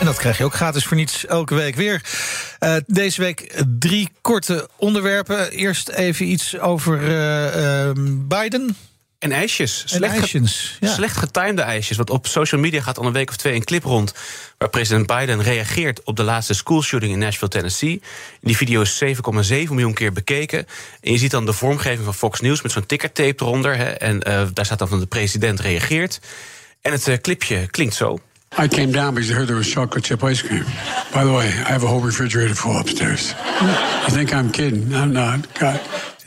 En dat krijg je ook gratis voor niets elke week weer. Uh, deze week drie korte onderwerpen. Eerst even iets over uh, uh, Biden. En ijsjes. En Slecht, ge- ijsjes, ja. slecht getimede ijsjes. Want op social media gaat al een week of twee een clip rond... waar president Biden reageert op de laatste schoolshooting in Nashville, Tennessee. Die video is 7,7 miljoen keer bekeken. En je ziet dan de vormgeving van Fox News met zo'n tickertape eronder. Hè, en eh, daar staat dan van de president reageert. En het eh, clipje klinkt zo. I came down because I heard there was chocolate chip ice cream. By the way, I have a whole refrigerator full upstairs. You think I'm kidding? I'm not. God.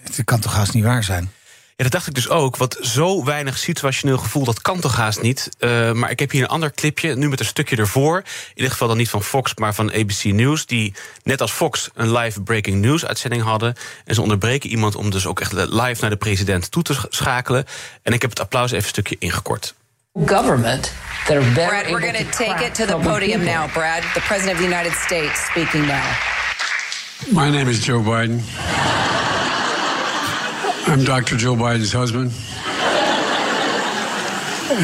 Het kan toch haast niet waar zijn? Ja, dat dacht ik dus ook. Want zo weinig situationeel gevoel, dat kan toch haast niet. Uh, maar ik heb hier een ander clipje, nu met een stukje ervoor. In ieder geval dan niet van Fox, maar van ABC News. Die net als Fox een live breaking news uitzending hadden. En ze onderbreken iemand om dus ook echt live naar de president toe te schakelen. En ik heb het applaus even een stukje ingekort. Government that are better Brad, we're going to take it to the podium people. now, Brad. The President of the United States speaking now. My name is Joe Biden. I'm Dr. Joe Biden's husband.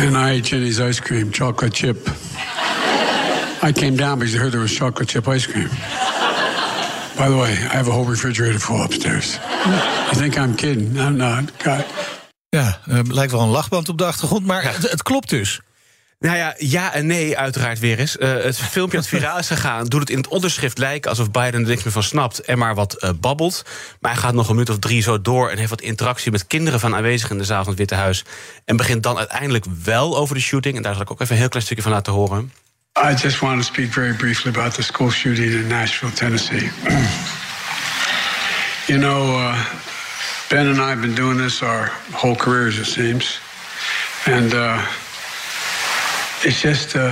And I ate Jenny's ice cream, chocolate chip. I came down because I heard there was chocolate chip ice cream. By the way, I have a whole refrigerator full upstairs. You think I'm kidding? I'm not. God. Ja, uh, lijkt wel een lachband op de achtergrond, maar het, het klopt dus. Nou ja, ja en nee, uiteraard weer eens. Uh, het filmpje dat viraal is gegaan, doet het in het onderschrift lijken alsof Biden er niks meer van snapt en maar wat uh, babbelt. Maar hij gaat nog een minuut of drie zo door en heeft wat interactie met kinderen van aanwezigen in de zaal van het Witte Huis. En begint dan uiteindelijk wel over de shooting. En daar zal ik ook even een heel klein stukje van laten horen. I just want to speak very briefly about the school shooting in Nashville, Tennessee. you know, uh, Ben and I have been doing this our whole careers, it seems. And uh, it's just, uh,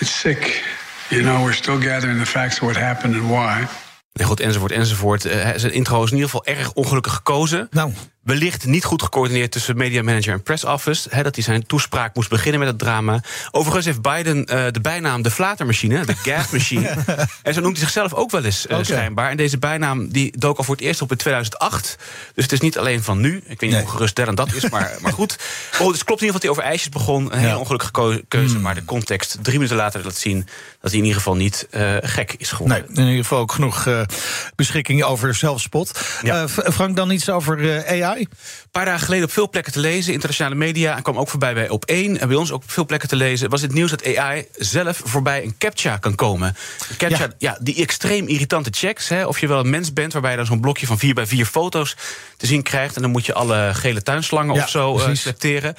it's sick. You know, we're still gathering the facts of what happened and why. Nee, goed, enzovoort, enzovoort. Uh, zijn intro is in ieder geval erg ongelukkig gekozen. Nou. Wellicht niet goed gecoördineerd tussen media manager en press office. Hè, dat hij zijn toespraak moest beginnen met het drama. Overigens heeft Biden uh, de bijnaam de flatermachine, de gas machine. en zo noemt hij zichzelf ook wel eens uh, okay. schijnbaar. En deze bijnaam die dook al voor het eerst op in 2008. Dus het is niet alleen van nu. Ik weet niet hoe geruststellend dat is, maar, maar goed. Oh, het klopt in ieder geval dat hij over ijsjes begon. Een hele ja. ongelukkige keuze. Mm. Maar de context drie minuten later laat zien dat hij in ieder geval niet uh, gek is geworden. Nee, in ieder geval ook genoeg beschikking over zelfspot. Ja. Frank, dan iets over AI? Een paar dagen geleden op veel plekken te lezen, internationale media. En kwam ook voorbij bij Op 1 en bij ons ook op veel plekken te lezen. Was het nieuws dat AI zelf voorbij een CAPTCHA kan komen. CAPTCHA, ja. ja. die extreem irritante checks. Hè, of je wel een mens bent, waarbij je dan zo'n blokje van 4 bij 4 foto's te zien krijgt. En dan moet je alle gele tuinslangen ja, of zo uh, selecteren.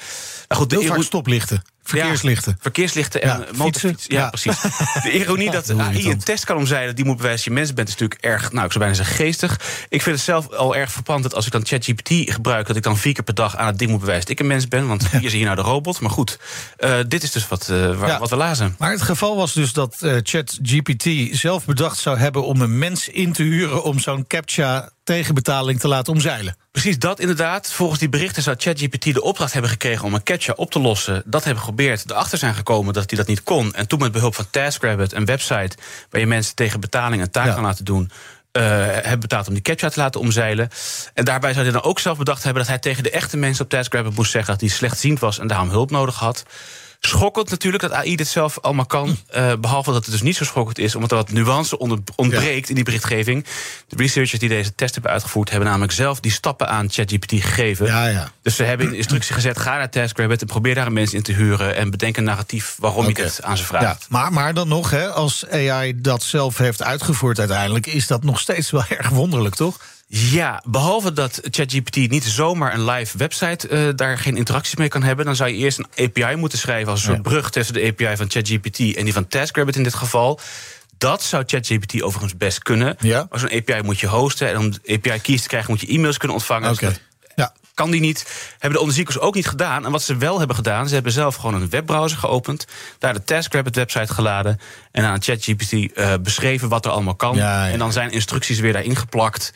Goed, de vaak stoplichten. Verkeerslichten. Ja, verkeerslichten en Ja. Ja, Ja. precies. De ironie dat AI een test kan omzeilen... die moet bewijzen dat je mens bent, is natuurlijk erg... nou, ik zou bijna zeggen geestig. Ik vind het zelf al erg verpand dat als ik dan ChatGPT gebruik... dat ik dan vier keer per dag aan het ding moet bewijzen dat ik een mens ben. Want hier is hier nou de robot. Maar goed, eh, dit is dus wat, eh, waar- wat we lazen. Maar het geval was dus dat eh, ChatGPT zelf bedacht zou hebben om een mens in te huren om zo'n CAPTCHA tegenbetaling te laten omzeilen. Precies dat inderdaad. Volgens die berichten zou ChatGPT de opdracht hebben gekregen om een captcha op te lossen. Dat hebben geprobeerd. Erachter zijn gekomen dat hij dat niet kon. En toen met behulp van TaskRabbit, een website waar je mensen tegen betaling een taak Ja. kan laten doen. eh, hebben betaald om die captcha te laten omzeilen. En daarbij zou hij dan ook zelf bedacht hebben dat hij tegen de echte mensen op TaskRabbit moest zeggen dat hij slechtziend was en daarom hulp nodig had. Schokkend natuurlijk dat AI dit zelf allemaal kan. eh, behalve dat het dus niet zo schokkend is, omdat er wat nuance ontbreekt in die berichtgeving. De researchers die deze test hebben uitgevoerd, hebben namelijk zelf die stappen aan ChatGPT gegeven. Ja, ja. Dus ze hebben in instructie gezet: ga naar TaskRabbit en probeer daar een mens in te huren. En bedenk een narratief waarom Oké. je dit aan ze vraagt. Ja, maar, maar dan nog, hè, als AI dat zelf heeft uitgevoerd uiteindelijk... is dat nog steeds wel erg wonderlijk, toch? Ja, behalve dat ChatGPT niet zomaar een live website eh, daar geen interacties mee kan hebben, dan zou je eerst een API moeten schrijven als een soort brug tussen de API van ChatGPT en die van TaskRabbit in dit geval. Dat zou ChatGPT overigens best kunnen. Ja. Maar zo'n API moet je hosten en om de API keys te krijgen moet je e-mails kunnen ontvangen. Oké. Dus dat Ja. kan die niet. Hebben de onderzoekers ook niet gedaan. En wat ze wel hebben gedaan, ze hebben zelf gewoon een webbrowser geopend, daar de TaskRabbit website geladen en aan ChatGPT eh, beschreven wat er allemaal kan. Ja, ja. En dan zijn instructies weer daarin geplakt.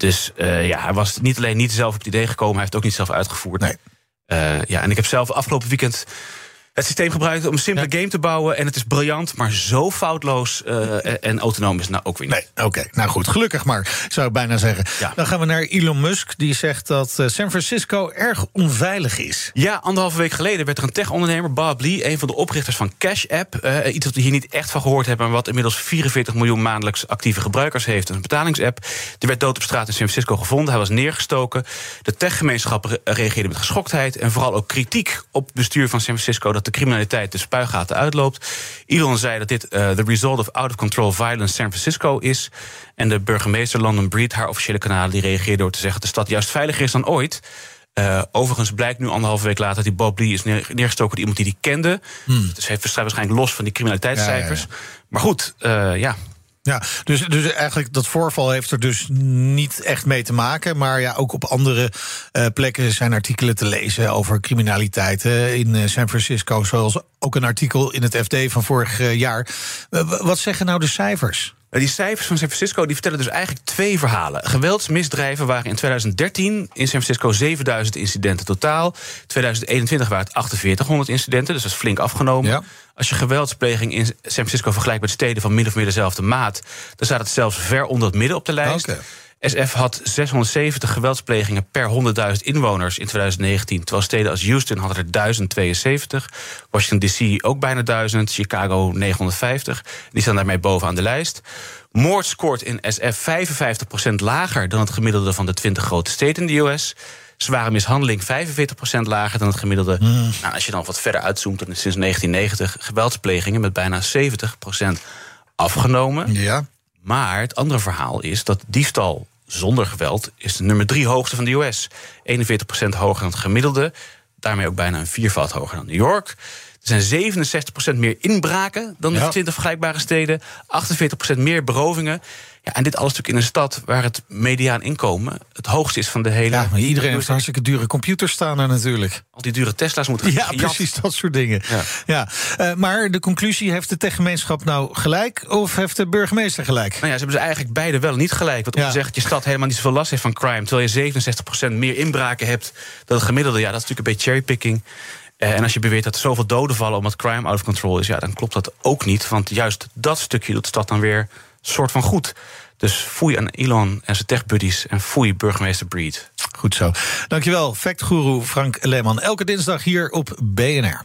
Dus uh, ja, hij was niet alleen niet zelf op het idee gekomen, hij heeft het ook niet zelf uitgevoerd. Nee. Uh, ja, en ik heb zelf afgelopen weekend het systeem gebruikt om een simpele game te bouwen. En het is briljant, maar zo foutloos uh, en autonoom is nou ook weer niet. Nee, oké. Nou goed, gelukkig maar, zou ik bijna zeggen. Ja. Dan gaan we naar Elon Musk. Die zegt dat uh, San Francisco erg onveilig is. Ja, anderhalve week geleden werd er een tech-ondernemer, Bob Lee... een van de oprichters van Cash App. Uh, iets wat we hier niet echt van gehoord hebben... maar wat inmiddels 44 miljoen maandelijks actieve gebruikers heeft. Een betalingsapp. Die werd dood op straat in San Francisco gevonden. Hij was neergestoken. De techgemeenschap reageerde met geschoktheid... en vooral ook kritiek op het bestuur van San Francisco... dat de criminaliteit de spuigaten uitloopt. Elon zei dat dit uh, the result of out of control violence San Francisco is. En de burgemeester London Breed, haar officiële kanalen, die reageerde door te zeggen dat de stad juist veiliger is dan ooit. Uh, overigens blijkt nu anderhalve week later dat die Bob Lee is neer, neergestoken door iemand die die kende. Hmm. Dus hij staat waarschijnlijk los van die criminaliteitscijfers. Ja, ja, ja. Maar goed, uh, ja. Ja, dus, dus eigenlijk dat voorval heeft er dus niet echt mee te maken. Maar ja, ook op andere uh, plekken zijn artikelen te lezen over criminaliteit in uh, San Francisco. Zoals ook een artikel in het FD van vorig jaar. wat zeggen nou de cijfers? Die cijfers van San Francisco die vertellen dus eigenlijk twee verhalen. Geweldsmisdrijven waren in 2013 in San Francisco 7000 incidenten totaal. 2021 waren het 4800 incidenten, dus dat is flink afgenomen. Ja. Als je geweldspleging in San Francisco vergelijkt met steden van min of meer dezelfde maat, dan staat het zelfs ver onder het midden op de lijst. Okay. SF had 670 geweldsplegingen per 100.000 inwoners in 2019. Terwijl steden als Houston hadden er 1072. Washington DC ook bijna 1000. Chicago 950. Die staan daarmee bovenaan de lijst. Moord scoort in SF 55% lager dan het gemiddelde van de 20 grote steden in de US. Zware mishandeling 45% lager dan het gemiddelde. Mm. Nou, als je dan wat verder uitzoomt, dan is sinds 1990 geweldsplegingen met bijna 70% afgenomen. Ja. Maar het andere verhaal is dat diefstal zonder geweld is de nummer drie hoogste van de US. 41% hoger dan het gemiddelde. Daarmee ook bijna een viervoud hoger dan New York. Er zijn 67% meer inbraken dan de Ja. 20 vergelijkbare steden. 48% meer berovingen. Ja, en dit alles natuurlijk in een stad waar het mediaan inkomen het hoogste is van de hele. Ja, maar iedereen heeft hartstikke dure computers staan er natuurlijk. Al die dure Tesla's moeten Ja, precies dat soort dingen. Ja. Ja. Eh, maar de conclusie, heeft de techgemeenschap nou gelijk... of heeft de burgemeester gelijk? Nou ja, ze hebben ze eigenlijk beide wel niet gelijk. Want om Ja. te zeggen dat je stad helemaal niet zoveel last heeft van crime... terwijl je 67% meer inbraken hebt dan het gemiddelde... ja, dat is natuurlijk een beetje cherrypicking. Eh, en als je beweert dat er zoveel doden vallen omdat crime out of control is... ja, dan klopt dat ook niet. Want juist dat stukje doet de stad dan weer soort van goed. Dus foei aan Elon en zijn techbuddies... en foei burgemeester Breed. Goed zo. Dankjewel, factguru Frank Leeman. Elke dinsdag hier op BNR.